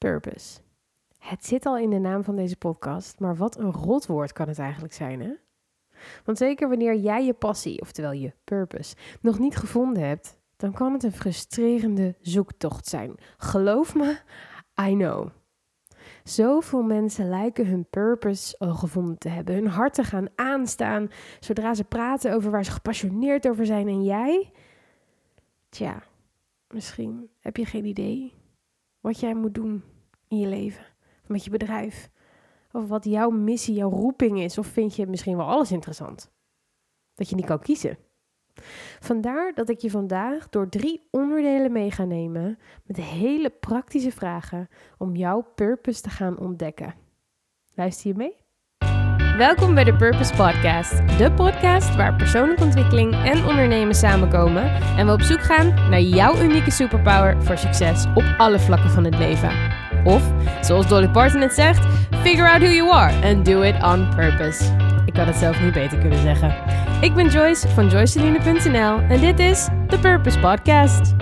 Purpose. Het zit al in de naam van deze podcast, maar wat een rotwoord kan het eigenlijk zijn, hè? Want zeker wanneer jij je passie, oftewel je purpose, nog niet gevonden hebt, dan kan het een frustrerende zoektocht zijn. Geloof me, I know. Zoveel mensen lijken hun purpose al gevonden te hebben, hun hart te gaan aanstaan zodra ze praten over waar ze gepassioneerd over zijn. En jij? Tja, misschien heb je geen idee wat jij moet doen in je leven, of met je bedrijf, of wat jouw missie, jouw roeping is, of vind je misschien wel alles interessant? Dat je niet kan kiezen. Vandaar dat ik je vandaag door drie onderdelen mee ga nemen met hele praktische vragen om jouw purpose te gaan ontdekken. Luister je mee? Welkom bij de Purpose Podcast, de podcast waar persoonlijke ontwikkeling en ondernemen samenkomen en we op zoek gaan naar jouw unieke superpower voor succes op alle vlakken van het leven. Of, zoals Dolly Parton het zegt, figure out who you are and do it on purpose. Ik had het zelf niet beter kunnen zeggen. Ik ben Joyce van joyceline.nl en dit is de Purpose Podcast.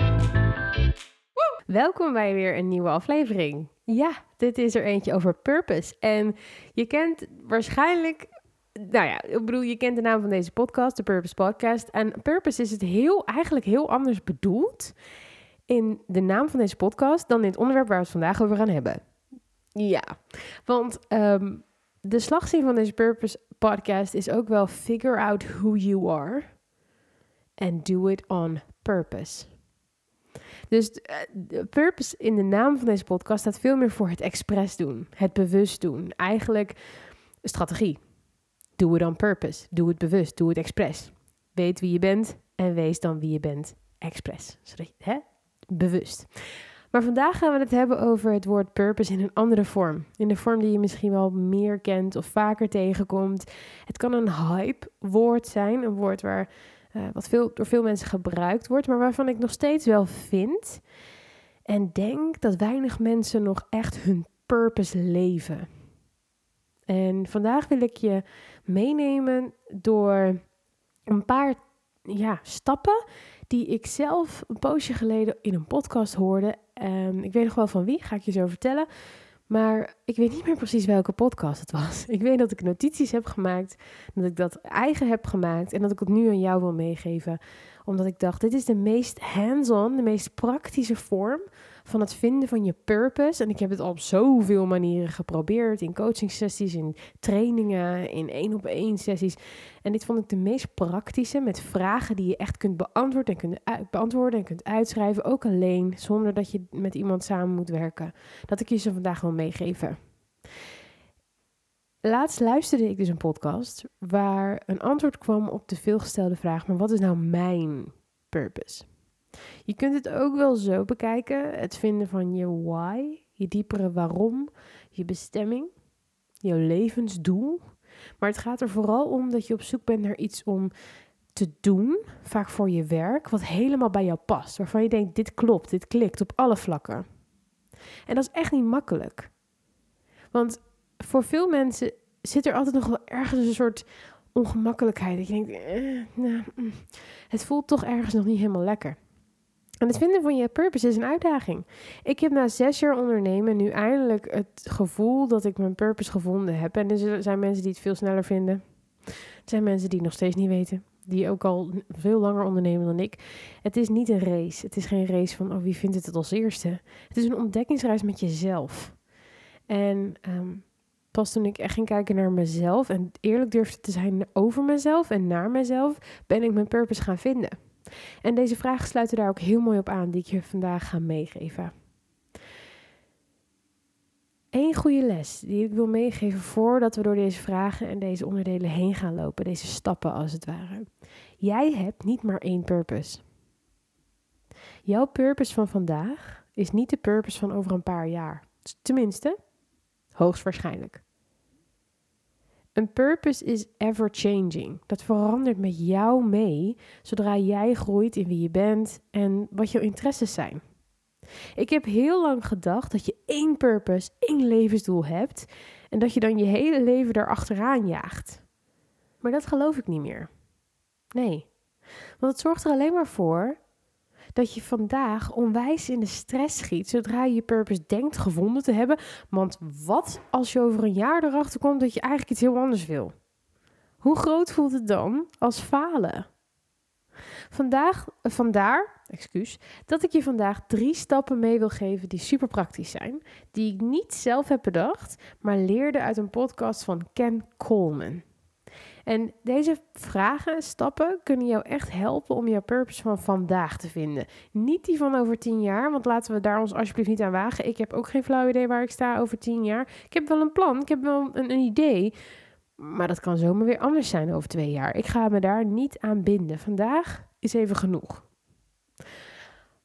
Welkom bij weer een nieuwe aflevering. Ja, dit is er eentje over purpose. En je kent waarschijnlijk, nou ja, ik bedoel, je kent de naam van deze podcast, de Purpose Podcast. En purpose is het heel, eigenlijk heel anders bedoeld in de naam van deze podcast dan in het onderwerp waar we het vandaag over gaan hebben. Ja, want ehm, de slagzin van deze Purpose Podcast is ook wel figure out who you are and do it on purpose. Dus uh, de purpose in de naam van deze podcast staat veel meer voor het expres doen, het bewust doen. Eigenlijk strategie. Do it on purpose. Doe het bewust, doe het expres. Weet wie je bent en wees dan wie je bent expres. Zodat je, hè? Bewust. Maar vandaag gaan we het hebben over het woord purpose in een andere vorm. In de vorm die je misschien wel meer kent of vaker tegenkomt. Het kan een hype woord zijn, een woord waar uh, wat veel, door veel mensen gebruikt wordt, maar waarvan ik nog steeds wel vind en denk dat weinig mensen nog echt hun purpose leven. En vandaag wil ik je meenemen door een paar ja, stappen die ik zelf een poosje geleden in een podcast hoorde. Um, ik weet nog wel van wie, ga ik je zo vertellen. Maar ik weet niet meer precies welke podcast het was. Ik weet dat ik notities heb gemaakt, dat ik dat eigen heb gemaakt en dat ik het nu aan jou wil meegeven. Omdat ik dacht, dit is de meest hands-on, de meest praktische vorm van het vinden van je purpose. En ik heb het al op zoveel manieren geprobeerd. In coaching sessies, in trainingen, in één op één sessies. En dit vond ik de meest praktische met vragen die je echt kunt beantwoorden en kunt, beantwoorden en kunt uitschrijven. Ook alleen, zonder dat je met iemand samen moet werken. Dat ik je ze vandaag wil meegeven. Laatst luisterde ik dus een podcast waar een antwoord kwam op de veelgestelde vraag: maar wat is nou mijn purpose? Je kunt het ook wel zo bekijken: het vinden van je why, je diepere waarom, je bestemming, jouw levensdoel. Maar het gaat er vooral om dat je op zoek bent naar iets om te doen, vaak voor je werk, wat helemaal bij jou past. Waarvan je denkt: dit klopt, dit klikt op alle vlakken. En dat is echt niet makkelijk. Want voor veel mensen zit er altijd nog wel ergens een soort ongemakkelijkheid. Dat je denkt, eh, nou, mm, het voelt toch ergens nog niet helemaal lekker. En het vinden van je purpose is een uitdaging. Ik heb na zes jaar ondernemen nu eindelijk het gevoel dat ik mijn purpose gevonden heb. En er zijn mensen die het veel sneller vinden. Er zijn mensen die het nog steeds niet weten. Die ook al veel langer ondernemen dan ik. Het is niet een race. Het is geen race van oh, wie vindt het het als eerste. Het is een ontdekkingsreis met jezelf. En um, pas toen ik echt ging kijken naar mezelf en eerlijk durfde te zijn over mezelf en naar mezelf, ben ik mijn purpose gaan vinden. En deze vragen sluiten daar ook heel mooi op aan, die ik je vandaag ga meegeven. Eén goede les die ik wil meegeven voordat we door deze vragen en deze onderdelen heen gaan lopen, deze stappen als het ware. Jij hebt niet maar één purpose. Jouw purpose van vandaag is niet de purpose van over een paar jaar. Tenminste, hoogstwaarschijnlijk. Een purpose is ever changing. Dat verandert met jou mee zodra jij groeit in wie je bent en wat jouw interesses zijn. Ik heb heel lang gedacht dat je één purpose, één levensdoel hebt en dat je dan je hele leven erachteraan jaagt. Maar dat geloof ik niet meer. Nee, want het zorgt er alleen maar voor dat je vandaag onwijs in de stress schiet zodra je je purpose denkt gevonden te hebben. Want wat als je over een jaar erachter komt dat je eigenlijk iets heel anders wil? Hoe groot voelt het dan als falen? Vandaag, vandaar, excuus, dat ik je vandaag drie stappen mee wil geven die super praktisch zijn, die ik niet zelf heb bedacht, maar leerde uit een podcast van Ken Coleman. En deze vragen en stappen kunnen jou echt helpen om jouw purpose van vandaag te vinden. Niet die van over tien jaar, want laten we daar ons alsjeblieft niet aan wagen. Ik heb ook geen flauw idee waar ik sta over tien jaar. Ik heb wel een plan, ik heb wel een, idee. Maar dat kan zomaar weer anders zijn over twee jaar. Ik ga me daar niet aan binden. Vandaag is even genoeg.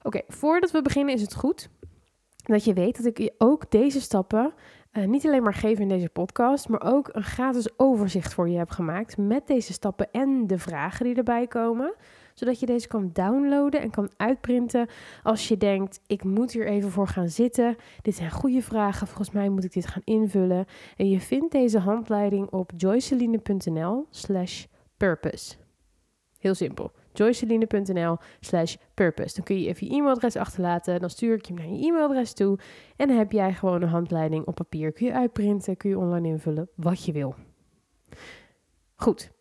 Oké, voordat we beginnen is het goed dat je weet dat ik ook deze stappen uh, niet alleen maar geef in deze podcast, maar ook een gratis overzicht voor je heb gemaakt met deze stappen en de vragen die erbij komen. Zodat je deze kan downloaden en kan uitprinten als je denkt, ik moet hier even voor gaan zitten. Dit zijn goede vragen, volgens mij moet ik dit gaan invullen. En je vindt deze handleiding op joyceline.nl slash purpose. Heel simpel joyceline.nl slash purpose. Dan kun je even je e-mailadres achterlaten. Dan stuur ik je naar je e-mailadres toe. En dan heb jij gewoon een handleiding op papier. Kun je uitprinten, kun je online invullen, wat je wil. Goed.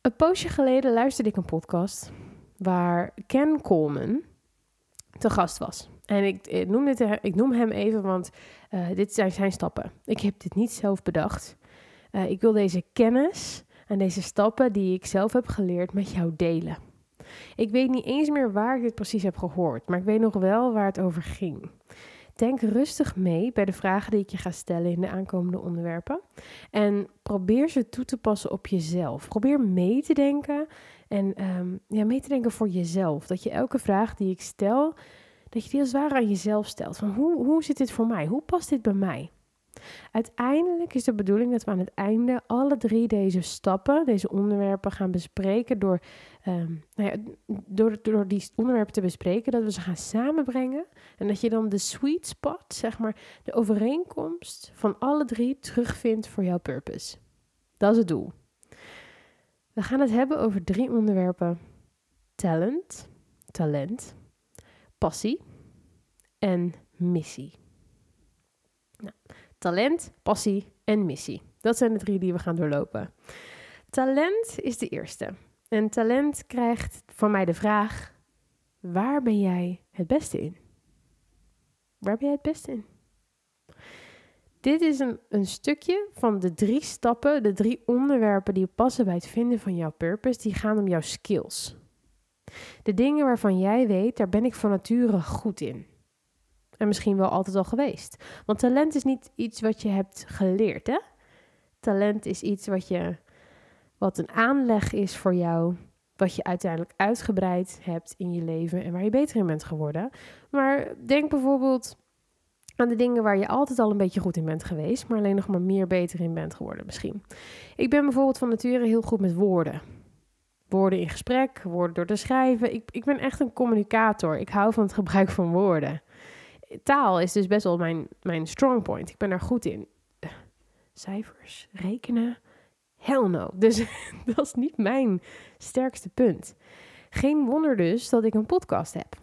Een poosje geleden luisterde ik een podcast waar Ken Coleman te gast was. En ik, noem, dit, ik noem hem even, want uh, dit zijn zijn stappen. Ik heb dit niet zelf bedacht. Uh, ik wil deze kennis en deze stappen die ik zelf heb geleerd met jou delen. Ik weet niet eens meer waar ik dit precies heb gehoord, maar ik weet nog wel waar het over ging. Denk rustig mee bij de vragen die ik je ga stellen in de aankomende onderwerpen. En probeer ze toe te passen op jezelf. Probeer mee te denken en um, ja, mee te denken voor jezelf. Dat je elke vraag die ik stel, dat je die als ware aan jezelf stelt. Van hoe, hoe zit dit voor mij? Hoe past dit bij mij? Uiteindelijk is de bedoeling dat we aan het einde alle drie deze stappen, deze onderwerpen gaan bespreken door, um, nou ja, door, door die onderwerpen te bespreken, dat we ze gaan samenbrengen en dat je dan de sweet spot, zeg maar, de overeenkomst van alle drie terugvindt voor jouw purpose. Dat is het doel. We gaan het hebben over drie onderwerpen: talent, talent, passie en missie. Nou, Talent, passie en missie. Dat zijn de drie die we gaan doorlopen. Talent is de eerste. En talent krijgt van mij de vraag: waar ben jij het beste in? Waar ben jij het beste in? Dit is een, een stukje van de drie stappen, de drie onderwerpen die passen bij het vinden van jouw purpose. Die gaan om jouw skills. De dingen waarvan jij weet, daar ben ik van nature goed in. En misschien wel altijd al geweest. Want talent is niet iets wat je hebt geleerd, hè? Talent is iets wat, je, wat een aanleg is voor jou, wat je uiteindelijk uitgebreid hebt in je leven en waar je beter in bent geworden. Maar denk bijvoorbeeld aan de dingen waar je altijd al een beetje goed in bent geweest, maar alleen nog maar meer beter in bent geworden misschien. Ik ben bijvoorbeeld van nature heel goed met woorden. Woorden in gesprek, woorden door te schrijven. Ik, ik ben echt een communicator. Ik hou van het gebruik van woorden taal is dus best wel mijn, mijn strong point. Ik ben daar goed in. Cijfers, rekenen, hell no. Dus dat is niet mijn sterkste punt. Geen wonder dus dat ik een podcast heb.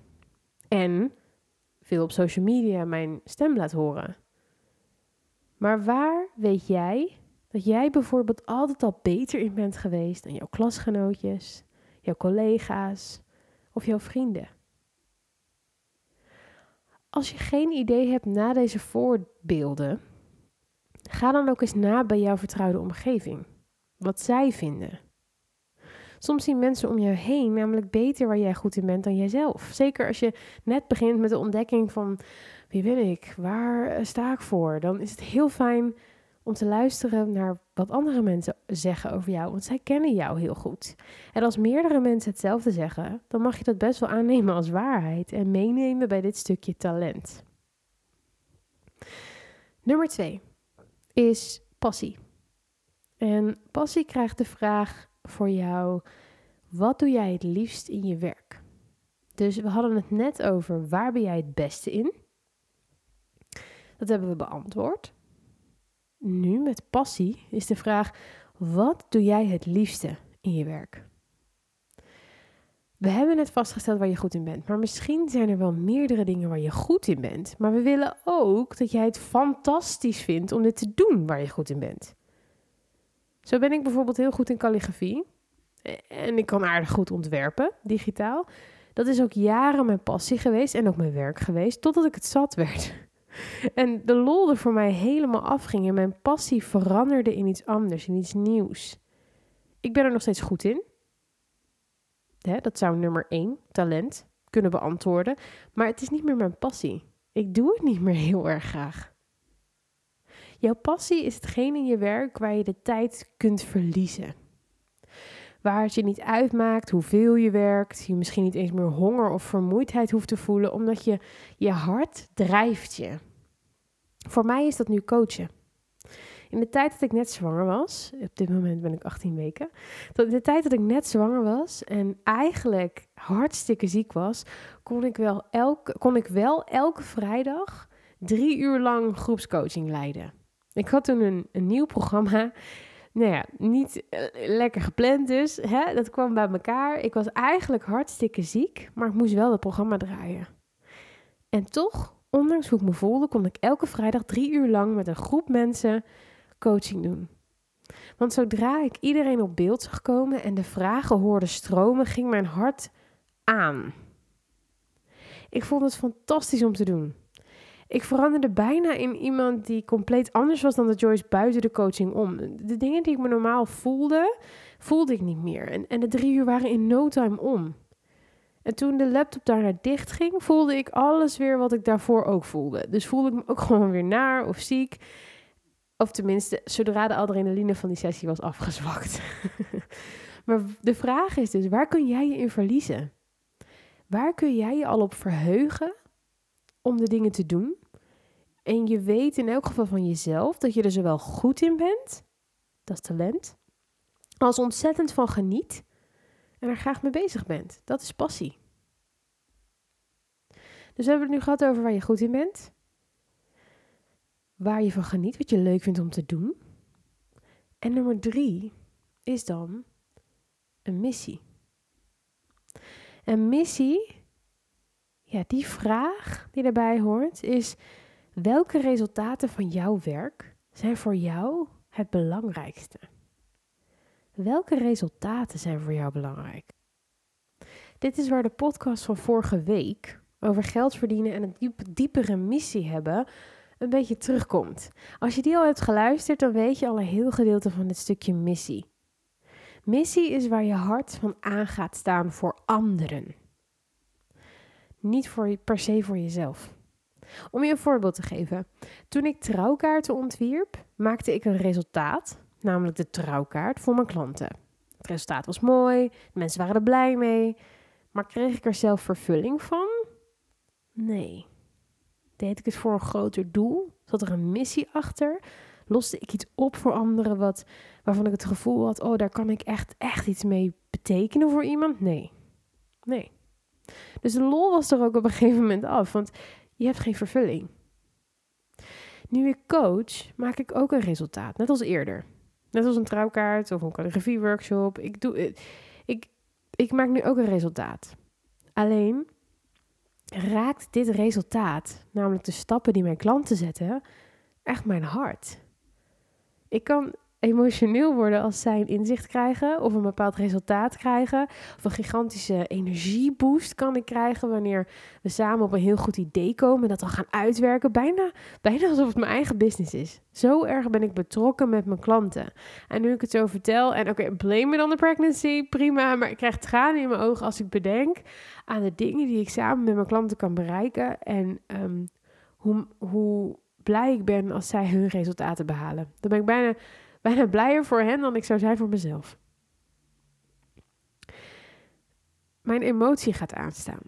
En veel op social media mijn stem laat horen. Maar waar weet jij dat jij bijvoorbeeld altijd al beter in bent geweest dan jouw klasgenootjes, jouw collega's of jouw vrienden? Als je geen idee hebt na deze voorbeelden, ga dan ook eens na bij jouw vertrouwde omgeving. Wat zij vinden. Soms zien mensen om jou heen namelijk beter waar jij goed in bent dan jijzelf. Zeker als je net begint met de ontdekking van wie ben ik, waar sta ik voor, dan is het heel fijn om te luisteren naar wat andere mensen zeggen over jou, want zij kennen jou heel goed. En als meerdere mensen hetzelfde zeggen, dan mag je dat best wel aannemen als waarheid en meenemen bij dit stukje talent. Nummer twee is passie. En passie krijgt de vraag voor jou: wat doe jij het liefst in je werk? Dus we hadden het net over waar ben jij het beste in? Dat hebben we beantwoord. Nu met passie is de vraag: wat doe jij het liefste in je werk? we hebben net vastgesteld waar je goed in bent. Maar misschien zijn er wel meerdere dingen waar je goed in bent. Maar we willen ook dat jij het fantastisch vindt om dit te doen waar je goed in bent. Zo ben ik bijvoorbeeld heel goed in calligrafie. En ik kan aardig goed ontwerpen, digitaal. Dat is ook jaren mijn passie geweest en ook mijn werk geweest, totdat ik het zat werd. En de lol er voor mij helemaal afging en mijn passie veranderde in iets anders, in iets nieuws. Ik ben er nog steeds goed in. Hè, dat zou nummer één, talent, kunnen beantwoorden. Maar het is niet meer mijn passie. Ik doe het niet meer heel erg graag. Jouw passie is hetgeen in je werk waar je de tijd kunt verliezen. Waar het je niet uitmaakt hoeveel je werkt, je misschien niet eens meer honger of vermoeidheid hoeft te voelen, omdat je je hart drijft je. Voor mij is dat nu coachen. In de tijd dat ik net zwanger was, op dit moment ben ik 18 weken, in de tijd dat ik net zwanger was en eigenlijk hartstikke ziek was, kon ik wel elke, kon ik wel elke vrijdag drie uur lang groepscoaching leiden. Ik had toen een, een nieuw programma. Nou ja, niet eh, lekker gepland dus. Hè? Dat kwam bij elkaar. Ik was eigenlijk hartstikke ziek, maar ik moest wel het programma draaien. En toch, ondanks hoe ik me voelde, kon ik elke vrijdag drie uur lang met een groep mensen coaching doen. Want zodra ik iedereen op beeld zag komen en de vragen hoorde stromen, ging mijn hart aan. Ik vond het fantastisch om te doen. Ik veranderde bijna in iemand die compleet anders was dan de Joyce buiten de coaching om. De dingen die ik me normaal voelde, voelde ik niet meer. En, en de drie uur waren in no time om. En toen de laptop daarna dicht ging, voelde ik alles weer wat ik daarvoor ook voelde. Dus voelde ik me ook gewoon weer naar of ziek. Of tenminste, zodra de adrenaline van die sessie was afgezwakt. maar de vraag is dus, waar kun jij je in verliezen? Waar kun jij je al op verheugen om de dingen te doen? En je weet in elk geval van jezelf dat je er zowel goed in bent, dat is talent, als ontzettend van geniet en er graag mee bezig bent. Dat is passie. Dus we hebben het nu gehad over waar je goed in bent, waar je van geniet, wat je leuk vindt om te doen. En nummer drie is dan een missie. Een missie, ja, die vraag die daarbij hoort, is welke resultaten van jouw werk zijn voor jou het belangrijkste? Welke resultaten zijn voor jou belangrijk? Dit is waar de podcast van vorige week over geld verdienen en een diep, diepere missie hebben een beetje terugkomt. Als je die al hebt geluisterd, dan weet je al een heel gedeelte van dit stukje missie. Missie is waar je hart van aan gaat staan voor anderen. Niet voor, per se voor jezelf. Om je een voorbeeld te geven. Toen ik trouwkaarten ontwierp, maakte ik een resultaat, namelijk de trouwkaart, voor mijn klanten. Het resultaat was mooi, de mensen waren er blij mee. Maar kreeg ik er zelf vervulling van? Nee. Deed ik het voor een groter doel? Zat er een missie achter? Loste ik iets op voor anderen wat, waarvan ik het gevoel had: oh, daar kan ik echt, echt iets mee betekenen voor iemand? Nee. Nee. Dus de lol was er ook op een gegeven moment af, want je hebt geen vervulling. Nu ik coach, maak ik ook een resultaat, net als eerder. Net als een trouwkaart of een calligrafie-workshop. Ik, doe, ik, ik maak nu ook een resultaat. Alleen raakt dit resultaat, namelijk de stappen die mijn klanten zetten, echt mijn hart. Ik kan emotioneel worden als zij een inzicht krijgen of een bepaald resultaat krijgen. Of een gigantische energieboost kan ik krijgen wanneer we samen op een heel goed idee komen en dat dan gaan uitwerken. Bijna, bijna alsof het mijn eigen business is. Zo erg ben ik betrokken met mijn klanten. En nu ik het zo vertel, en oké, blame me dan de pregnancy, prima, maar ik krijg tranen in mijn ogen als ik bedenk aan de dingen die ik samen met mijn klanten kan bereiken en um, hoe, hoe blij ik ben als zij hun resultaten behalen. Dan ben ik bijna bijna blijer voor hen dan ik zou zijn voor mezelf. Mijn emotie gaat aanstaan.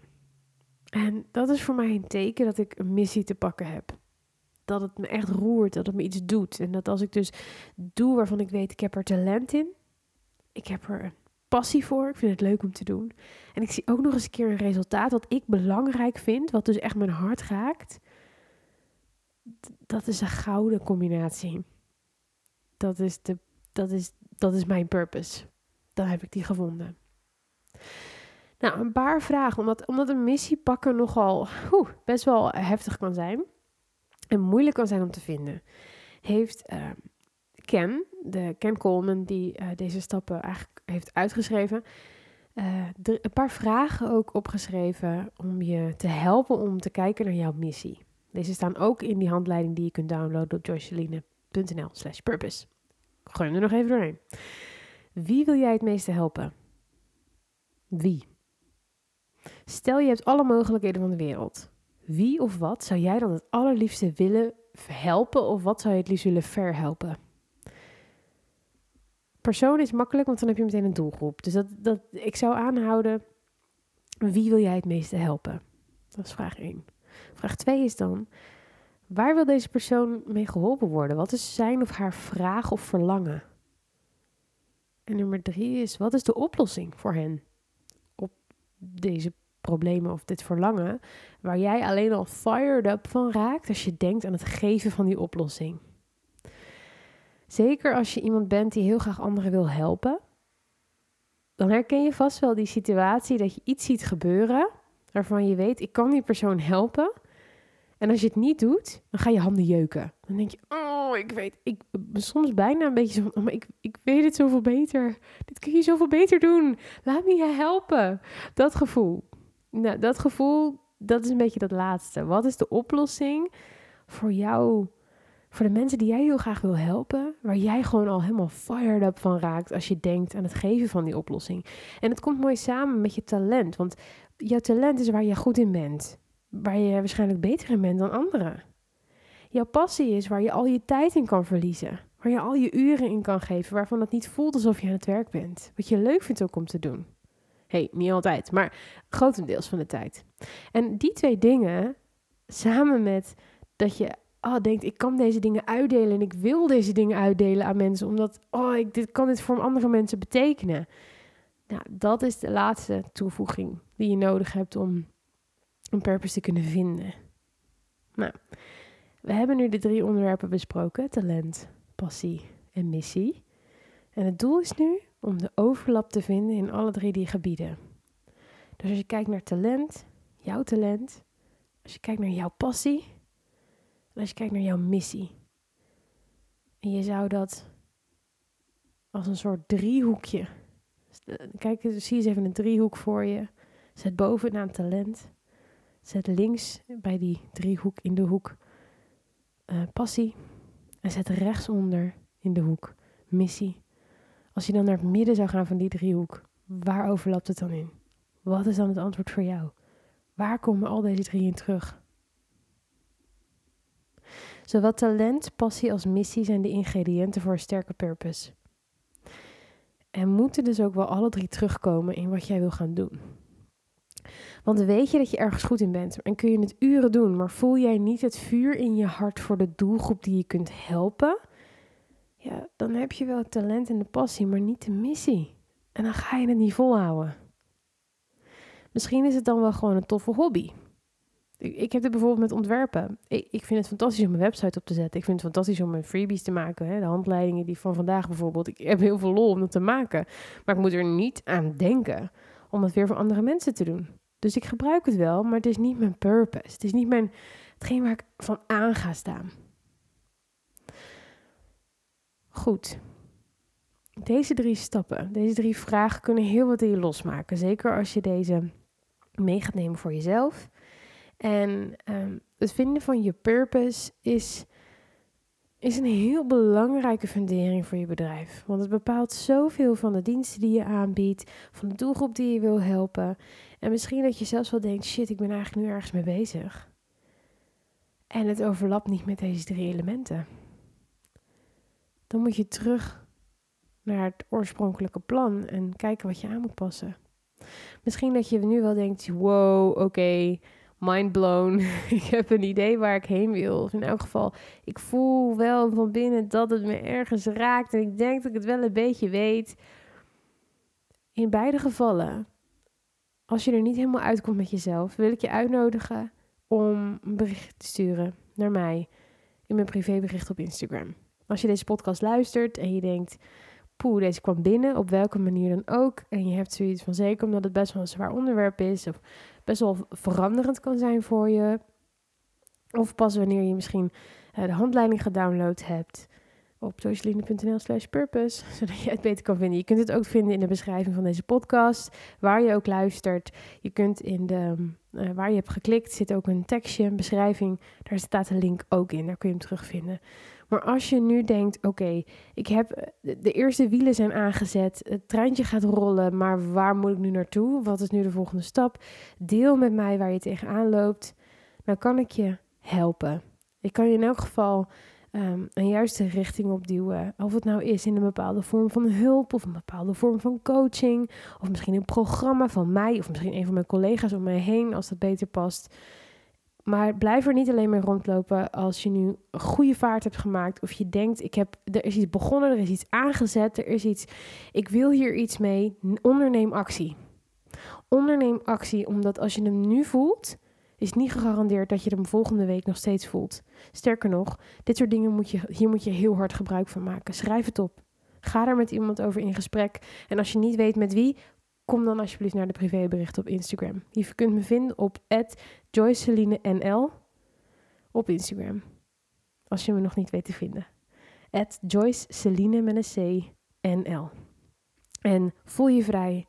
En dat is voor mij een teken dat ik een missie te pakken heb. Dat het me echt roert, dat het me iets doet. En dat als ik dus doe waarvan ik weet, ik heb er talent in. Ik heb er een passie voor. Ik vind het leuk om te doen. En ik zie ook nog eens een keer een resultaat wat ik belangrijk vind. Wat dus echt mijn hart raakt. Dat is een gouden combinatie dat is, de, dat is, dat is mijn purpose. Dan heb ik die gevonden. Nou, een paar vragen, omdat, omdat een missie pakken nogal best wel heftig kan zijn en moeilijk kan zijn om te vinden, heeft uh, Ken, de Ken Coleman, die uh, deze stappen eigenlijk heeft uitgeschreven, uh, een paar vragen ook opgeschreven om je te helpen om te kijken naar jouw missie. Deze staan ook in die handleiding die je kunt downloaden op joyceline.nl slash purpose. Gooi er nog even doorheen. Wie wil jij het meeste helpen? Wie? Stel je hebt alle mogelijkheden van de wereld. Wie of wat zou jij dan het allerliefste willen helpen of wat zou je het liefst willen verhelpen? Persoon is makkelijk, want dan heb je meteen een doelgroep. Dus dat, dat, ik zou aanhouden, wie wil jij het meeste helpen? Dat is vraag 1. Vraag 2 is dan, waar wil deze persoon mee geholpen worden? Wat is zijn of haar vraag of verlangen? En nummer 3 is, wat is de oplossing voor hen op deze problemen of dit verlangen, waar jij alleen al fired up van raakt als je denkt aan het geven van die oplossing? Zeker als je iemand bent die heel graag anderen wil helpen, dan herken je vast wel die situatie dat je iets ziet gebeuren waarvan je weet, ik kan die persoon helpen. En als je het niet doet, dan ga je handen jeuken. Dan denk je, oh, ik weet, ik soms bijna een beetje zo van, oh, ik, ik weet het zoveel beter. Dit kun je zoveel beter doen. Laat me je helpen. Dat gevoel. Nou, dat gevoel, dat is een beetje dat laatste. Wat is de oplossing voor jou voor de mensen die jij heel graag wil helpen, waar jij gewoon al helemaal fired up van raakt als je denkt aan het geven van die oplossing. En het komt mooi samen met je talent, want jouw talent is waar je goed in bent, waar je waarschijnlijk beter in bent dan anderen. Jouw passie is waar je al je tijd in kan verliezen, waar je al je uren in kan geven, waarvan het niet voelt alsof je aan het werk bent, wat je leuk vindt ook om te doen. hey, niet altijd, maar grotendeels van de tijd. En die twee dingen, samen met dat je oh, denkt, ik kan deze dingen uitdelen en ik wil deze dingen uitdelen aan mensen, omdat, oh, ik dit, kan dit voor andere mensen betekenen. Nou, dat is de laatste toevoeging die je nodig hebt om een purpose te kunnen vinden. Nou, we hebben nu de drie onderwerpen besproken: talent, passie en missie. En het doel is nu om de overlap te vinden in alle drie die gebieden. Dus als je kijkt naar talent, jouw talent, als je kijkt naar jouw passie, en als je kijkt naar jouw missie. En je zou dat als een soort driehoekje. Kijk, zie eens even een driehoek voor je. Zet bovenaan talent. Zet links bij die driehoek in de hoek uh, passie. En zet rechtsonder in de hoek missie. Als je dan naar het midden zou gaan van die driehoek, waar overlapt het dan in? Wat is dan het antwoord voor jou? Waar komen al deze drie in terug? Zowel talent, passie als missie zijn de ingrediënten voor een sterke purpose. En moeten dus ook wel alle drie terugkomen in wat jij wil gaan doen. Want weet je dat je ergens goed in bent en kun je het uren doen, maar voel jij niet het vuur in je hart voor de doelgroep die je kunt helpen? Ja, dan heb je wel het talent en de passie, maar niet de missie. En dan ga je het niet volhouden. Misschien is het dan wel gewoon een toffe hobby. Ik heb dit bijvoorbeeld met ontwerpen. Ik, vind het fantastisch om een website op te zetten. Ik vind het fantastisch om een freebies te maken. Hè? De handleidingen die van vandaag bijvoorbeeld. Ik heb heel veel lol om dat te maken. Maar ik moet er niet aan denken om het weer voor andere mensen te doen. Dus ik gebruik het wel, maar het is niet mijn purpose. Het is niet mijn, hetgeen waar ik van aan ga staan. Goed. Deze drie stappen, deze drie vragen kunnen heel wat in je losmaken. Zeker als je deze mee gaat nemen voor jezelf en um, het vinden van je purpose is, is een heel belangrijke fundering voor je bedrijf. Want het bepaalt zoveel van de diensten die je aanbiedt, van de doelgroep die je wil helpen. En misschien dat je zelfs wel denkt: shit, ik ben eigenlijk nu ergens mee bezig. En het overlapt niet met deze drie elementen. Dan moet je terug naar het oorspronkelijke plan en kijken wat je aan moet passen. Misschien dat je nu wel denkt: wow, oké mind blown. ik heb een idee waar ik heen wil. Of in elk geval, ik voel wel van binnen dat het me ergens raakt. En ik denk dat ik het wel een beetje weet. In beide gevallen, als je er niet helemaal uitkomt met jezelf, wil ik je uitnodigen om een bericht te sturen naar mij in mijn privébericht op Instagram. Als je deze podcast luistert en je denkt, poeh, deze kwam binnen, op welke manier dan ook. En je hebt zoiets van, zeker omdat het best wel een zwaar onderwerp is, of best wel veranderend kan zijn voor je. Of pas wanneer je misschien uh, de handleiding gedownload hebt op joyceline.nl slash purpose, zodat je het beter kan vinden. Je kunt het ook vinden in de beschrijving van deze podcast, waar je ook luistert. Je kunt in de, uh, waar je hebt geklikt, zit ook een tekstje, een beschrijving. Daar staat een link ook in, daar kun je hem terugvinden. Maar als je nu denkt, oké, ik heb eh, de eerste wielen zijn aangezet, het treintje gaat rollen, maar waar moet ik nu naartoe? Wat is nu de volgende stap? Deel met mij waar je tegenaan loopt. Dan kan ik je helpen. Ik kan je in elk geval um, een juiste richting opduwen. Of het nou is in een bepaalde vorm van hulp of een bepaalde vorm van coaching. Of misschien een programma van mij of misschien een van mijn collega's om mij heen als dat beter past. Maar blijf er niet alleen mee rondlopen als je nu een goede vaart hebt gemaakt. Of je denkt, ik heb, er is iets begonnen, er is iets aangezet, er is iets, ik wil hier iets mee. Onderneem actie. Onderneem actie, omdat als je hem nu voelt, is niet gegarandeerd dat je hem volgende week nog steeds voelt. Sterker nog, dit soort dingen moet je, hier moet je heel hard gebruik van maken. Schrijf het op. Ga er met iemand over in gesprek. En als je niet weet met wie, kom dan alsjeblieft naar de privébericht op Instagram. Je kunt me vinden op joycelinenl op Instagram. Als je me nog niet weet te vinden. At Joyce met een C NL. En voel je vrij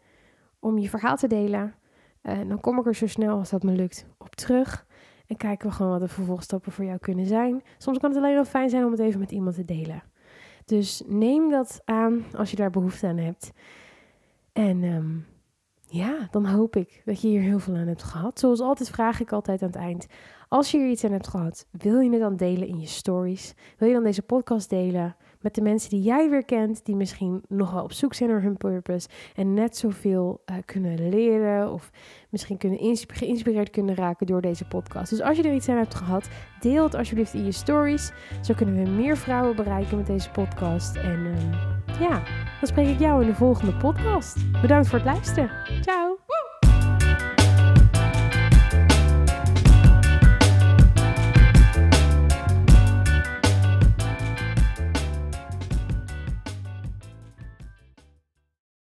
om je verhaal te delen. En dan kom ik er zo snel als dat me lukt op terug. En kijken we gewoon wat de vervolgstappen voor jou kunnen zijn. Soms kan het alleen wel fijn zijn om het even met iemand te delen. Dus neem dat aan als je daar behoefte aan hebt. En ehm, ja, dan hoop ik dat je hier heel veel aan hebt gehad. Zoals altijd vraag ik altijd aan het eind. Als je hier iets aan hebt gehad, wil je het dan delen in je stories? Wil je dan deze podcast delen met de mensen die jij weer kent, die misschien nog wel op zoek zijn naar hun purpose en net zoveel uh, kunnen leren of misschien kunnen geïnspireerd kunnen raken door deze podcast. Dus als je er iets aan hebt gehad, deel het alsjeblieft in je stories. Zo kunnen we meer vrouwen bereiken met deze podcast. En uh, ja, dan spreek ik jou in de volgende podcast. Bedankt voor het luisteren. Ciao!